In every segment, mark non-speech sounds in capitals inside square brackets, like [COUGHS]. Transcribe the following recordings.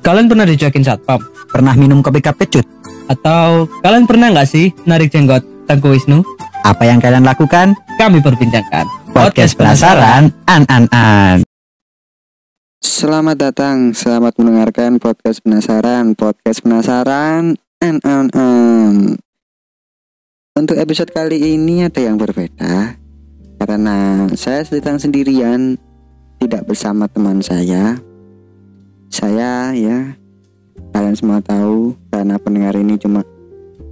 Kalian pernah dicuekin satpam? Pernah minum kopi kapecut? Atau kalian pernah nggak sih narik jenggot Tengku Wisnu? Apa yang kalian lakukan? Kami perbincangkan. Podcast penasaran, an an an. Selamat datang, selamat mendengarkan podcast penasaran, podcast penasaran, an an an. Untuk episode kali ini ada yang berbeda karena saya sedang sendirian, tidak bersama teman saya. Saya ya, kalian semua tahu karena pendengar ini cuma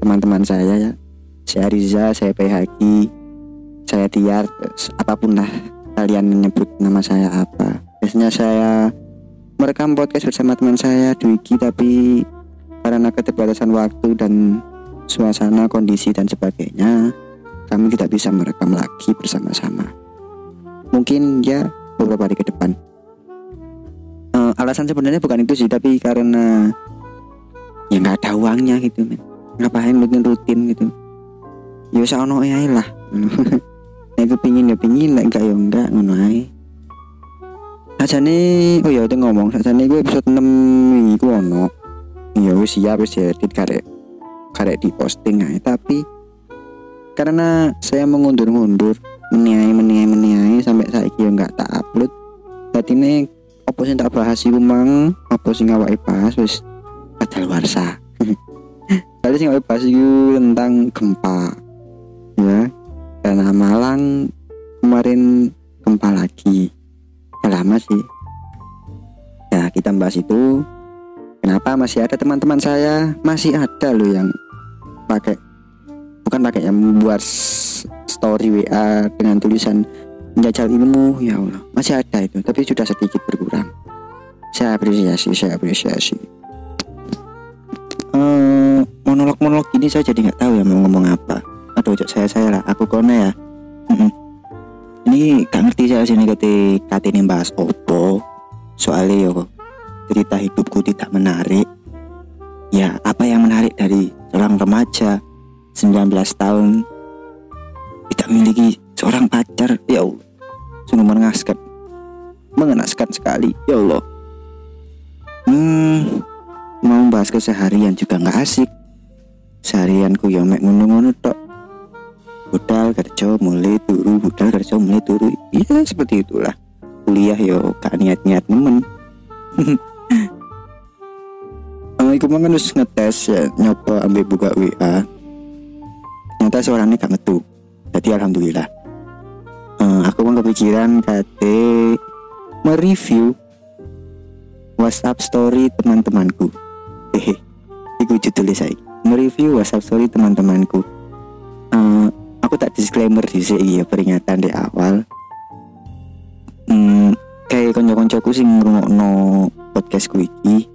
teman-teman saya ya. Saya Riza, saya PHG, saya Tiar, apa pun lah kalian menyebut nama saya apa. Biasanya saya merekam podcast bersama teman saya Dwiki tapi karena keterbatasan waktu dan suasana, kondisi dan sebagainya, kami tidak bisa merekam lagi bersama-sama. Mungkin ya beberapa hari ke depan. Alasan sebenarnya bukan itu sih, tapi karena ya nggak ada uangnya gitu, men. Ngapain bikin rutin gitu? Ya usah ono ae lah. [LAUGHS] Nek kepingin ya pingin, nek enggak ya enggak ngono ae. Sajane oh ya udah ngomong sajane gue episode 6 wingi ku ono. Ya wis siap wis edit karek karek di posting ae tapi karena saya mengundur-undur meniai meniai meniai sampai saiki ya nggak tak upload berarti ini apa sih tak bahas iku mang. Apa sih ngawaki bahas wis warsa. [LAUGHS] Kali sing awake bahas iku tentang gempa. Ya karena Malang kemarin gempa lagi. Udah lama sih. Ya kita bahas itu. Kenapa masih ada teman-teman saya? Masih ada loh yang pakai bukan pakai yang membuat s- story WA dengan tulisan menjajal ilmu ya Allah. Masih ada itu tapi sudah sedikit berkurang. Saya apresiasi saya apresiasi. Eh, monolog-monolog ini saya jadi nggak tahu ya mau ngomong apa. Aduh saya saya lah. Aku kone ya. Mm-mm. ini gak ngerti saya sini ketika ini bahas opo. Soalnya yo cerita hidupku tidak menarik. Ya apa yang menarik dari seorang remaja 19 tahun tidak memiliki seorang pacar? Ya Allah sungguh mengenaskan. Mengenaskan sekali. Ya Allah. Hmm mau bahas keseharian juga nggak asik. Seharianku ya mek ngono-ngono tok. Budal kerja mulai turu budal kerja mulai turu. Iya seperti itulah. Kuliah yo gak niat-niat nemen. [LAUGHS] Iku mang kan ngetes ya, nyoba ambil buka WA. Ternyata suaranya gak metu. Jadi alhamdulillah. Aku mang kepikiran kate mereview WhatsApp story teman-temanku. Hehe. Iku judulnya saya. Mereview WhatsApp story teman-temanku. Eh, aku tak disclaimer di sini ya peringatan di awal. Hmm, kayak konco-koncoku sing ngrungokno podcastku iki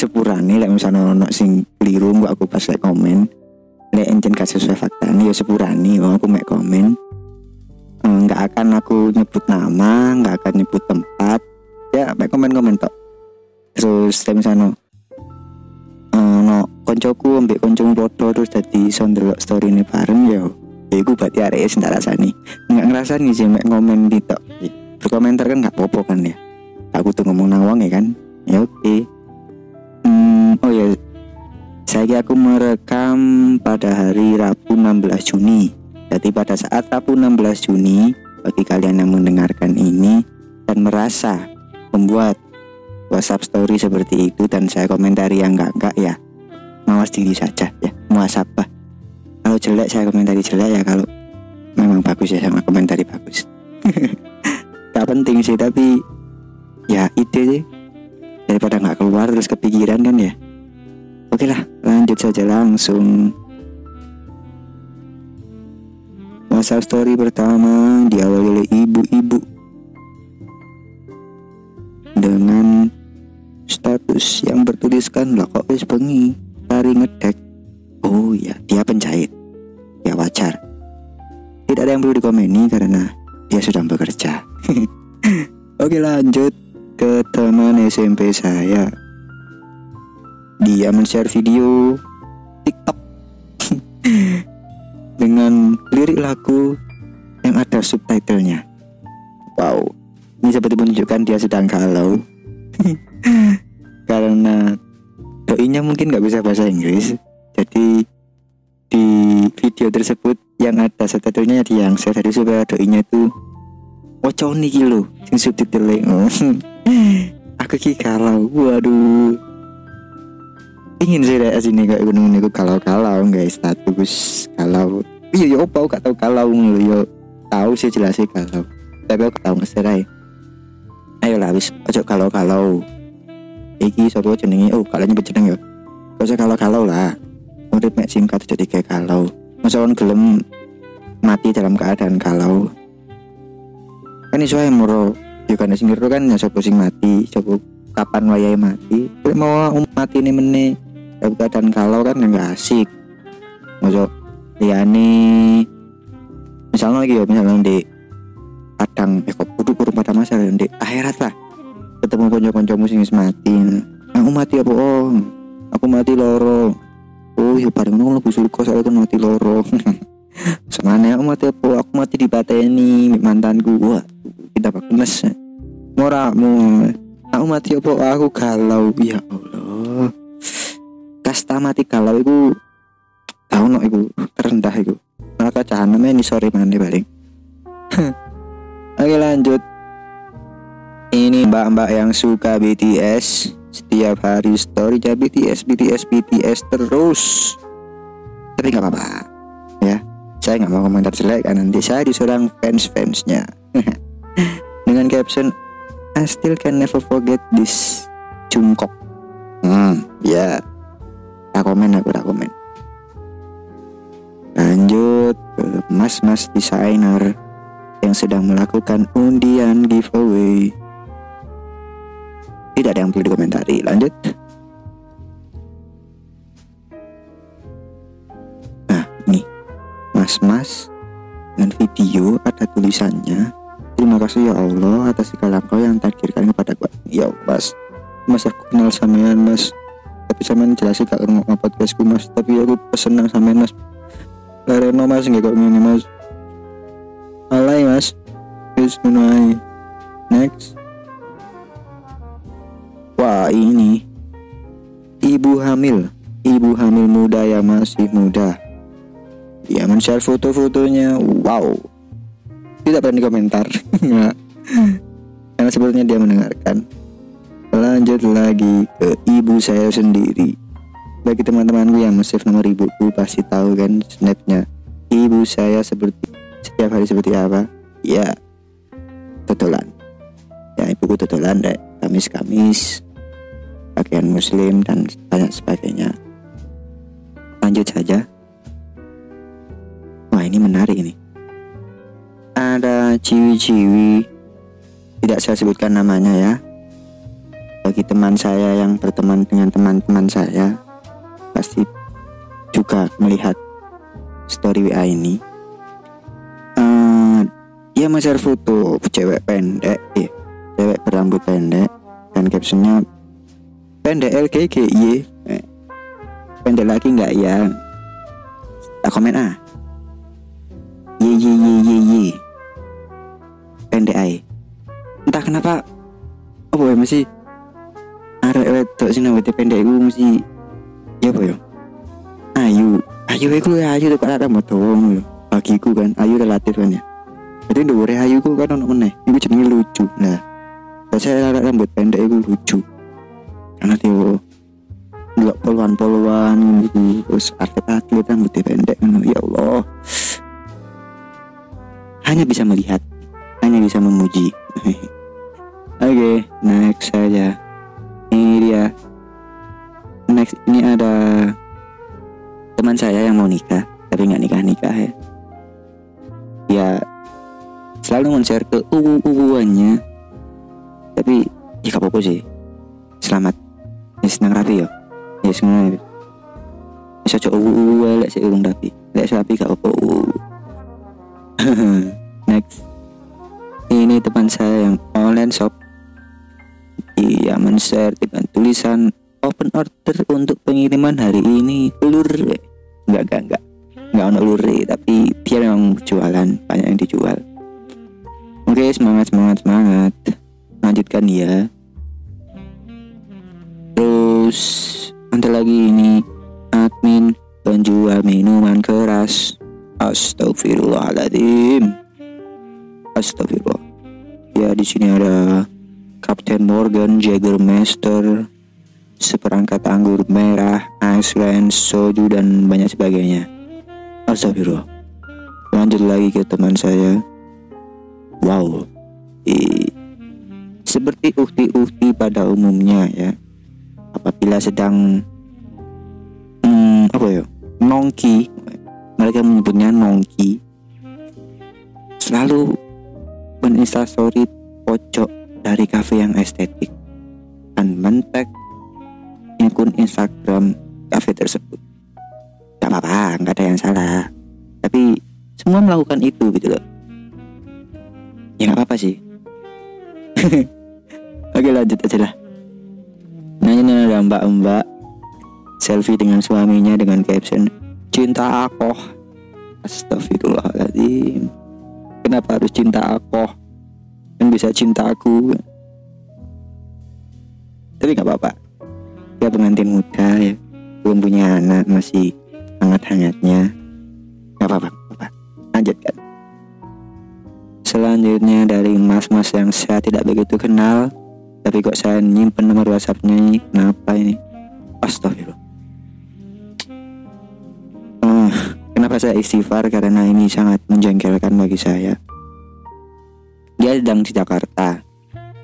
sepurane lek misalnya ono sing keliru gak aku pas lek komen lek encen gak sesuai fakta ya sepurane aku mek komen nggak akan aku nyebut nama nggak akan nyebut tempat. Ya mek komen komen tok. Terus lek misalnya eh, no koncoku ambek koncomu podo terus jadi sondelok story ini bareng ya. Ya iku berarti arek sing tak rasani. Nggak ngerasani sih mek komen di tok. Berkomentar kan nggak popo kan ya. Aku tuh ngomong nawang ya kan. Ya oke. Hmm, oh ya, saya aku merekam pada hari Rabu 16 Juni. Jadi pada saat Rabu 16 Juni, bagi kalian yang mendengarkan ini dan merasa membuat WhatsApp story seperti itu dan saya komentari yang enggak enggak ya, mawas diri saja ya, muasabah. Kalau jelek saya komentari jelek ya, kalau memang bagus ya sama komentari bagus. [LAUGHS] tak penting sih tapi ya ide sih daripada nggak keluar terus kepikiran kan ya oke lah lanjut saja langsung WhatsApp story pertama diawali oleh ibu-ibu. Dengan status yang bertuliskan lah kok wis bengi? Hari ngedek. Oh ya dia penjahit. Ya wajar. Tidak ada yang perlu dikomeni karena dia sedang bekerja. [LAUGHS] Oke lanjut ke teman SMP saya. Dia men-share video lagu yang ada subtitlenya. Wow, ini seperti menunjukkan dia sedang galau. [LAUGHS] karena doinya mungkin nggak bisa bahasa Inggris. Jadi di video tersebut yang ada subtitlenya yang saya tadi supaya doinya itu Oco niki lho sing subtitle [LAUGHS] aku ki kalau waduh. Ingin saya lihat sini kayak gunung niku kalau kalau guys status kalau iya yo apa? Aku gak tahu kalau ngono yo tahu sih jelas sih kalau. Tapi aku gak tahu ngeserai ayo lah wis ojo kalau kalau iki sapa jenenge? Oh kalau nyebut jeneng yo gak usah kalau kalau lah. Urip mek singkat jadi kayak kalau masa orang gelem mati dalam keadaan kalau kan iso ae moro. Yo kan sing kan ya sapa sing mati sapa kapan wayahe mati. Mau um, mati ini meneh dalam keadaan kalau kan nggak asik. Masa liyane misalnya lagi ya misalnya di padang eh kok kudu kurung pada masa di akhirat lah. Ketemu konco-koncomu sing wis mati. Aku mati apa oh? Aku mati loro. Oh ya paling ngono lebih sulit soalnya aku mati loro. [LAUGHS] Semane aku mati apa? Aku mati di pateni mantanku. Wah tidak bagus ngoramu aku mati apa? Aku galau. Ya Allah. Kasta mati galau iku tahu no iku terendah iku. Maka jahanam ini sorry mana balik. [LAUGHS] Oke lanjut. Ini mbak-mbak yang suka BTS setiap hari story ya BTS BTS BTS terus. Tapi nggak apa-apa ya. Saya nggak mau komentar jelek kan nanti saya diserang fans-fansnya. [LAUGHS] Dengan caption I still can never forget this Jungkook. Hmm ya. Tak komen aku tak komen lanjut ke mas-mas desainer yang sedang melakukan undian giveaway. Tidak ada yang perlu dikomentari. Lanjut. Nah ini. Mas-mas dengan video ada tulisannya. Terima kasih ya Allah atas segala kau yang takdirkan kepada gua. Ya mas. Mas aku kenal sampean mas. Tapi sampean jelasin ngerti apa podcastku mas. Tapi aku senang sampean mas Reno mas nggak kok gini mas. Alay mas. Terus ngono next. Wah ini. Ibu hamil. Ibu hamil muda yang masih muda. Dia men-share foto-fotonya. Wow. Tidak berani komentar. [LAUGHS] Karena sebetulnya dia mendengarkan. Lanjut lagi ke ibu saya sendiri bagi teman-temanku yang save nomor ibuku pasti tahu kan snapnya. Ibu saya seperti setiap hari seperti apa? Ya totolan. Ya ibuku totolan deh kamis-kamis pakaian muslim dan banyak sebagainya. Lanjut saja. Wah ini menarik ini. Ada ciwi-ciwi tidak saya sebutkan namanya ya. Bagi teman saya yang berteman dengan teman-teman saya pasti juga melihat story WA ini. Uh, dia share foto cewek pendek ya cewek berambut pendek dan captionnya pendek LGGY eh, pendek lagi nggak? Ya. Tak komen ah. Ye ye ye ye ye. Pendek ay entah kenapa apa ya masih arek wedok sing pendek iku mesti ya ya ayu. Ayu iku ya ayu tuh rambut dawa ngono lho. Bagiku kan ayu relatif kan ya. Jadi dhuwure ayu ku kan ono meneh. Iku jenenge lucu. Nah saya rambut pendek iku lucu. Karena dia nggak poluan-poluan gitu terus atlet-atlet rambutnya pendek ngono. Ya Allah. Hanya bisa melihat hanya bisa memuji. [LAUGHS] Oke okay, next saja. Ini dia next ini ada teman saya yang mau nikah tapi nggak nikah nikah ya. Ya selalu men-share ke uwu uwuannya tapi ya apa-apa sih. Selamat. Ya senang rapi ya. Ya senang rapi. Bisa coba uwu uwu lek sih urung rapi. Lek rapi gak uwu [LAUGHS] next. Ini teman saya yang online shop. Dia men-share dengan tulisan open order untuk pengiriman hari ini. Telur enggak enggak enggak enggak ono lur tapi dia memang jualan banyak yang dijual. Oke semangat semangat semangat. Lanjutkan ya. Terus nanti lagi ini. Admin penjual minuman keras. Astagfirullahaladzim Astagfirullah ya di sini ada Captain Morgan Jägermeister seperangkat anggur merah Iceland soju dan banyak sebagainya. Astagfirullah. Lanjut lagi ke teman saya. Wow. I- seperti ukti-ukti pada umumnya ya. Apabila sedang hmm, apa ya nongki. Mereka menyebutnya nongki. Selalu meninstastory pojok dari kafe yang estetik dan mentek akun Instagram kafe tersebut. Gak apa-apa nggak ada yang salah. Tapi semua melakukan itu gitu loh. Ya nggak apa-apa sih. [LAUGHS] Oke lanjut aja lah. Nah ini ada mbak-mbak selfie dengan suaminya dengan caption cinta aku Astagfirullahaladzim. Kenapa harus cinta aku Kan bisa cinta aku. Tapi gak apa-apa Ya pengantin muda ya Belum punya anak Masih hangat-hangatnya Gak apa-apa apa-apa. Lanjutkan Selanjutnya dari mas-mas yang saya tidak begitu kenal Tapi kok saya nyimpen nomor whatsappnya ini Kenapa ini Astagfirullah Ah, Kenapa saya istighfar? Karena ini sangat menjengkelkan bagi saya. Dia sedang di Jakarta.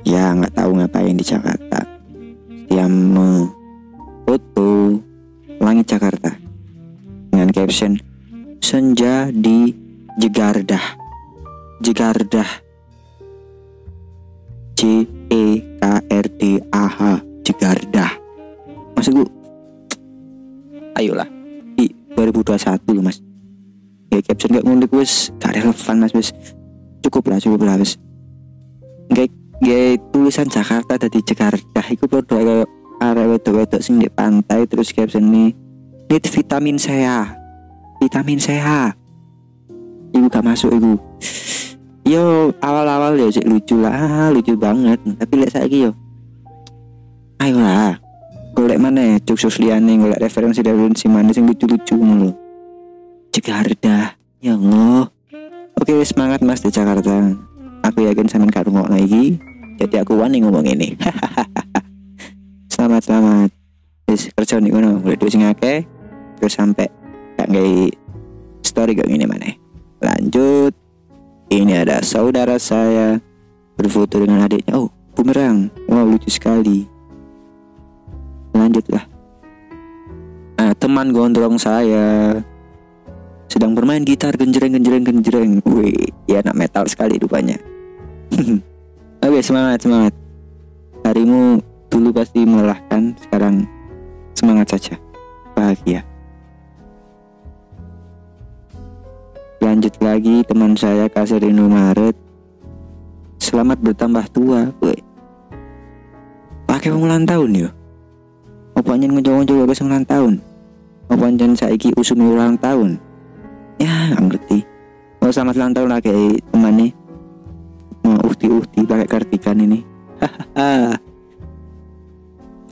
Ya nggak tahu ngapain di Jakarta. Dia foto langit Jakarta dengan caption senja di Jegardah. Jegardah. J E K R D A H Jegardah. Maksud gue, ayolah di 2021 loh mas ya caption gak ngulik wes gak relevan mas wes cukup lah cukup lah wes gak tulisan Jakarta dari Jakarta itu kayak arek wedok-wedok sing di pantai terus caption nih need vitamin C ya vitamin C ya ibu gak masuk ibu yo awal-awal ya sih lucu lah. Lucu banget. Tapi lihat saya yo ayolah golek mana cuksus liane golek referensi referensi mana sing lucu-lucu lho. Jakarta ya Allah. Oke semangat mas di Jakarta. Aku yakin sampean gak rungokno iki. Jadi aku wani ngomong ini [LAUGHS] selamat selamat wis kerja nih ngono golek duit sing akeh terus sampai gak ngai story gak gini mana lanjut. Ini ada saudara saya berfoto dengan adiknya. Oh bumerang. Wow lucu sekali. Lanjutlah. Nah, teman gondrong saya sedang bermain gitar genjreng genjreng genjreng. Wih ya anak metal sekali rupanya. [LAUGHS] Oke semangat semangat. Harimu dulu pasti melelahkan. Sekarang semangat saja. Bahagia. Lanjut lagi teman saya kasir Indomaret selamat bertambah tua wih pakai ulang tahun ya apa nyen ngejowo-jowo wis ulang tahun? Apa nyen saiki usumi ulang tahun? Ya ngerti. Oh selamat ulang tahun lagi teman nih. Mau uhti-uhti pakai kartikan ini. [LAUGHS] Hahaha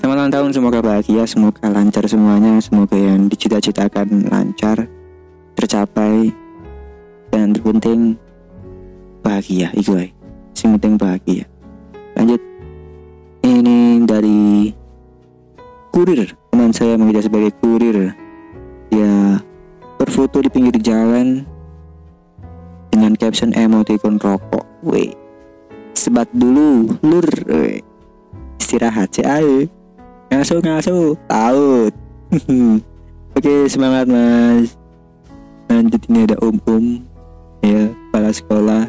selamat ulang tahun semoga bahagia semoga lancar semuanya semoga yang dicita-citakan lancar tercapai dan terpenting bahagia itu ae. sing penting bahagia. Lanjut. Ini dari kurir. Teman saya mengira sebagai kurir. Dia berfoto di pinggir jalan dengan caption emoticon rokok we sebat dulu lur we. istirahat ayo ngaso ngaso taut [LAUGHS] oke semangat mas. Lanjut ini ada om om ya kepala sekolah.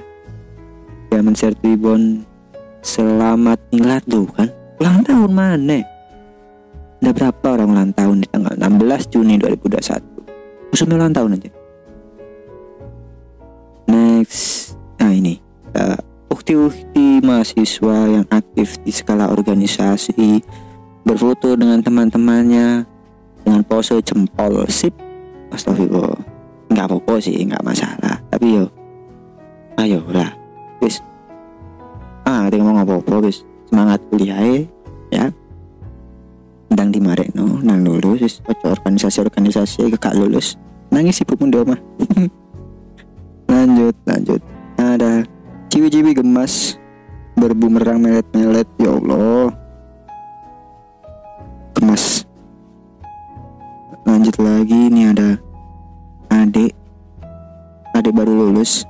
Dia men-share tribun selamat milad tuh kan? Ulang tahun mana? Ada berapa orang ulang tahun? Di tanggal 16 Juni 2021 Musuhnya ulang tahun aja. Next. Nah ini. Uh, Ukti-ukti mahasiswa yang aktif di skala organisasi Berfoto dengan teman-temannya Dengan pose jempol. Sip. Astagfirullah. Nggak apa-apa sih, nggak masalah. Tapi yo Ayo lah Wis. Ah, ketika ngomong apa-apa wis. Semangat kuliah ya. Ndang di no nang lulus wis. Organisasi-organisasi gak lulus. Nangis ibumu di omah. [LAUGHS] Lanjut lanjut. Ada ciwi-ciwi gemas berbumerang melet-melet ya Allah gemas lanjut lagi ini ada adik. Adik baru lulus.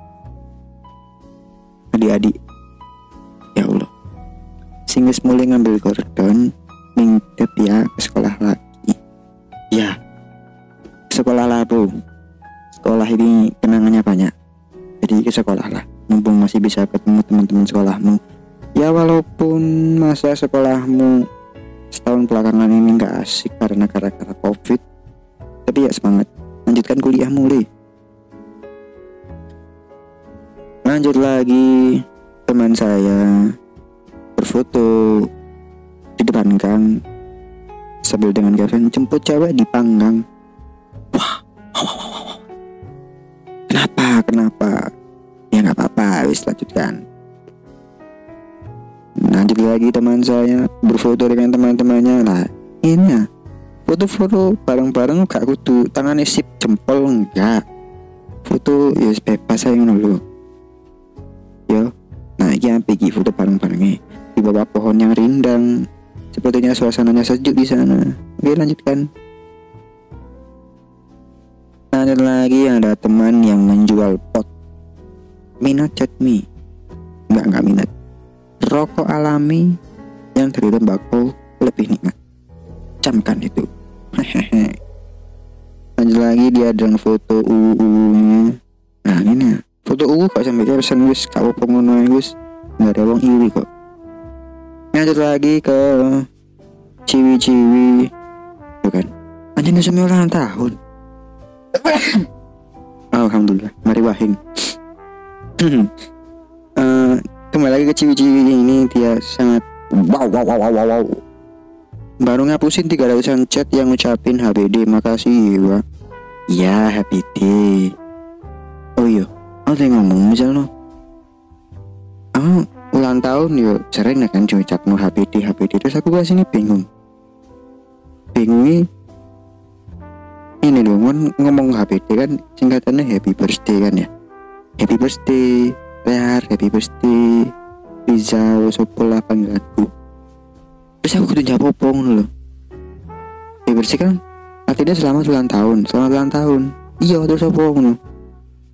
Adik-adik. Ya Allah. Wis mulai ngambil gordon mingdep ya ke sekolah lagi. Ya. Sekolah lah bu sekolah ini kenangannya banyak. Jadi ke sekolah lah. Mumpung masih bisa ketemu teman-teman sekolahmu. Ya walaupun masa sekolahmu setahun belakangan ini nggak asik karena gara-gara covid. Tapi ya semangat. Lanjutkan kuliah mulai lanjut lagi. Teman saya berfoto di depan gang sambil dengan caption jemput cewek di panggang lagi teman saya berfoto dengan teman-temannya. Lah ini ya foto-foto bareng-bareng gak kudu. Tangannya sip jempol enggak. Foto ya bebas saya ngono yo nah ini apa iki foto bareng-barengnya di bawah pohon yang rindang. Sepertinya suasananya sejuk di sana. Oke lanjutkan. Lanjut lagi ada teman yang menjual pot. Minat chat me enggak enggak minat rokok alami yang dari tembakau lebih nikmat. Camkan itu. Lanjut lagi dia dengan foto uu-nya nah ini. Ya foto uu kok sampai caption wis kau pengono wis nggak ada wong iri kok. Lanjut lagi ke ciwi-ciwi. Bukan anjing semua ulang tahun. [COUGHS] Alhamdulillah. Mari wahing. [COUGHS] Eh, kembali lagi ke ciwi-ciwi ini dia sangat wow wow wow wow wow, baru ngapusin 300an chat yang ngucapin HBD makasih ya ya HBD oh iya. Aku tadi ngomong misalnya aku ulang tahun yo. Sering kan ngucap no HBD HBD terus aku kasih ini bingung bingungnya ini kan ngomong HBD kan singkatannya happy birthday kan ya? Happy birthday Lear, happy birthday Riza, Wosopo lah panggilanku Terus aku kudu jawab ngono lho Happy birthday kan Artinya selamat ulang tahun Selamat ulang tahun Iya terus apa ngono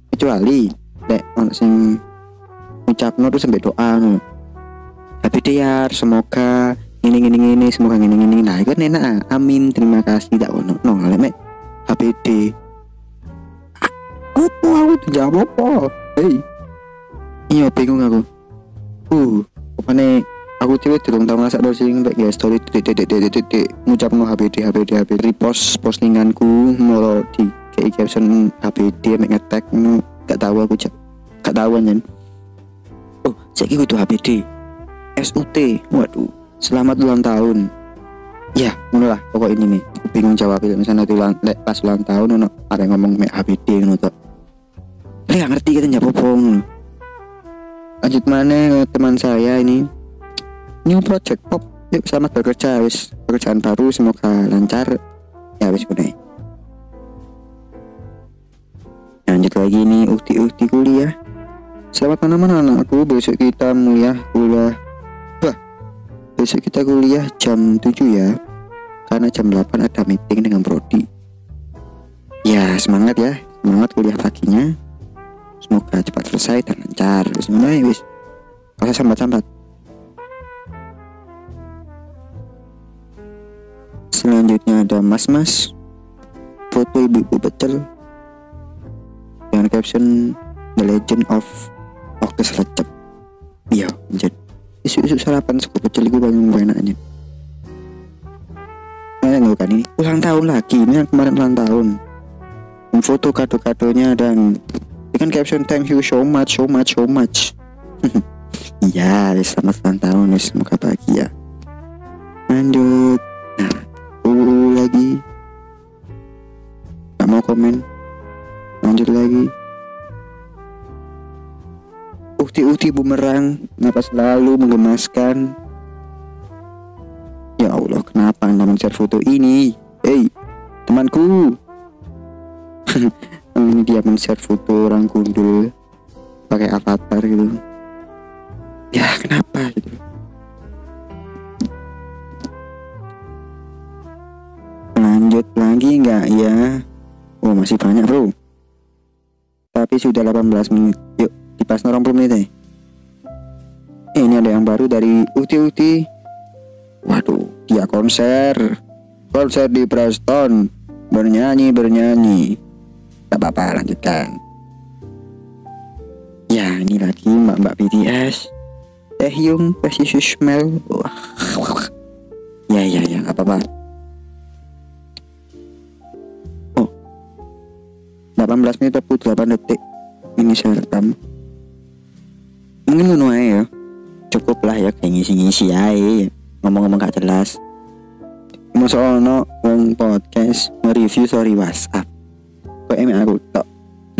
Kecuali Lek ono sing Ngucapno terus sampai doa ngono Happy Tiar Semoga Ini ini ini Semoga ini ini Nah itu kan enak ah. Amin Terima kasih Tak ono No ngalek mek HBD Apa aku tuh jawab apa Hei Iya bingung aku. Uh Pokoknya aku cewek durung tau masak do sing mbak ya story titik titik titik titik ngucap no HBD HBD HBD repost postinganku moro di kayak caption HBD mek ngetek no gak tahu aku cak. Gak tahu kan oh saya kudu HBD SUT waduh selamat ulang tahun. Ya ngono lah pokok ini nih. Aku bingung jawab misalnya nanti ulang pas ulang tahun ono ada ngomong mek HBD ngono Lek gak ngerti kita apa ngono lanjut mana teman saya ini? New project pop. Yuk selamat bekerja wis. Pekerjaan baru semoga lancar. Ya wis kuning lanjut lagi nih ukti-ukti kuliah. Selamat mana anakku. Besok kita mulia kuliah. Wah besok kita kuliah jam 7 ya. Karena jam 8 ada meeting dengan Prodi ya semangat ya. Semangat kuliah paginya semoga cepat selesai dan lancar. Ae, wis. Usah sambat-sambat. Selanjutnya ada mas-mas foto ibu-ibu pecel dengan caption The Legend of Oktes Recep. Iya jadi isu-isu sarapan suku pecel itu banyak enaknya. Nah, kan ini. Ulang tahun lagi. Ini yang kemarin ulang tahun. Foto kado-kadonya dan dengan caption thank you so much so much so much. Iya [LAUGHS] selamat ulang tahun wis semoga bahagia. Lanjut. Nah uh, lagi. Gak mau komen. Lanjut lagi. Ukti-ukti bumerang kenapa selalu menggemaskan? Ya Allah kenapa anda men-share foto ini? Hei temanku [LAUGHS] Oh, ini dia men-share foto orang gundul pakai avatar gitu. Ya kenapa gitu? Lanjut lagi nggak? Ya. Oh masih banyak bro. Tapi sudah 18 menit. Yuk dipas 20 menit ya Eh, ini ada yang baru dari Uti Uti. Waduh dia konser. Konser di Preston. Bernyanyi bernyanyi tak apa-apa lanjutkan. Ya ini lagi mbak-mbak BTS Taehyung Smell wah ya ya ya nggak apa-apa. Oh. 18 menit 48 detik. Ini saya rekam. Mungkin ngono ya. Cukup lah ya kayak ngisi-ngisi aja ngomong-ngomong gak jelas. Masa ono podcast nge-review story WhatsApp Emek aku tok?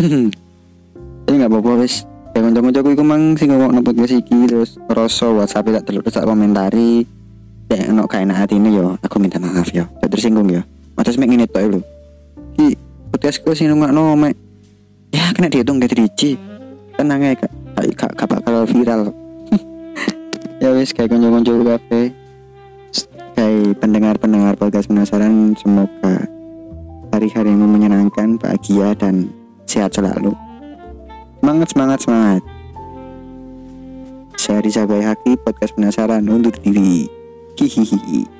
[LAUGHS] Tapi gak apa-apa wis. Ya kanca-kancaku iku mang sing ngomong podcast iki terus rasa WhatsApp tak terus tak komentari. Ya kayak enak hati ini yo. Aku minta maaf yo. Tak tersinggung yo. Mata semek ngene tok lho. Ki podcastku sing ngomongno mek. Ya kena dihitung dari driji. Tenang aja kak Kak kak bakal viral. [LAUGHS] Ya wis kayak kanca-kancaku kabeh. Hai pendengar-pendengar podcast penasaran Semoga hari-hari yang menyenangkan, bahagia dan sehat selalu. Semangat, semangat, semangat. Saya Riza Bayhaki, podcast penasaran undur diri. Hihihi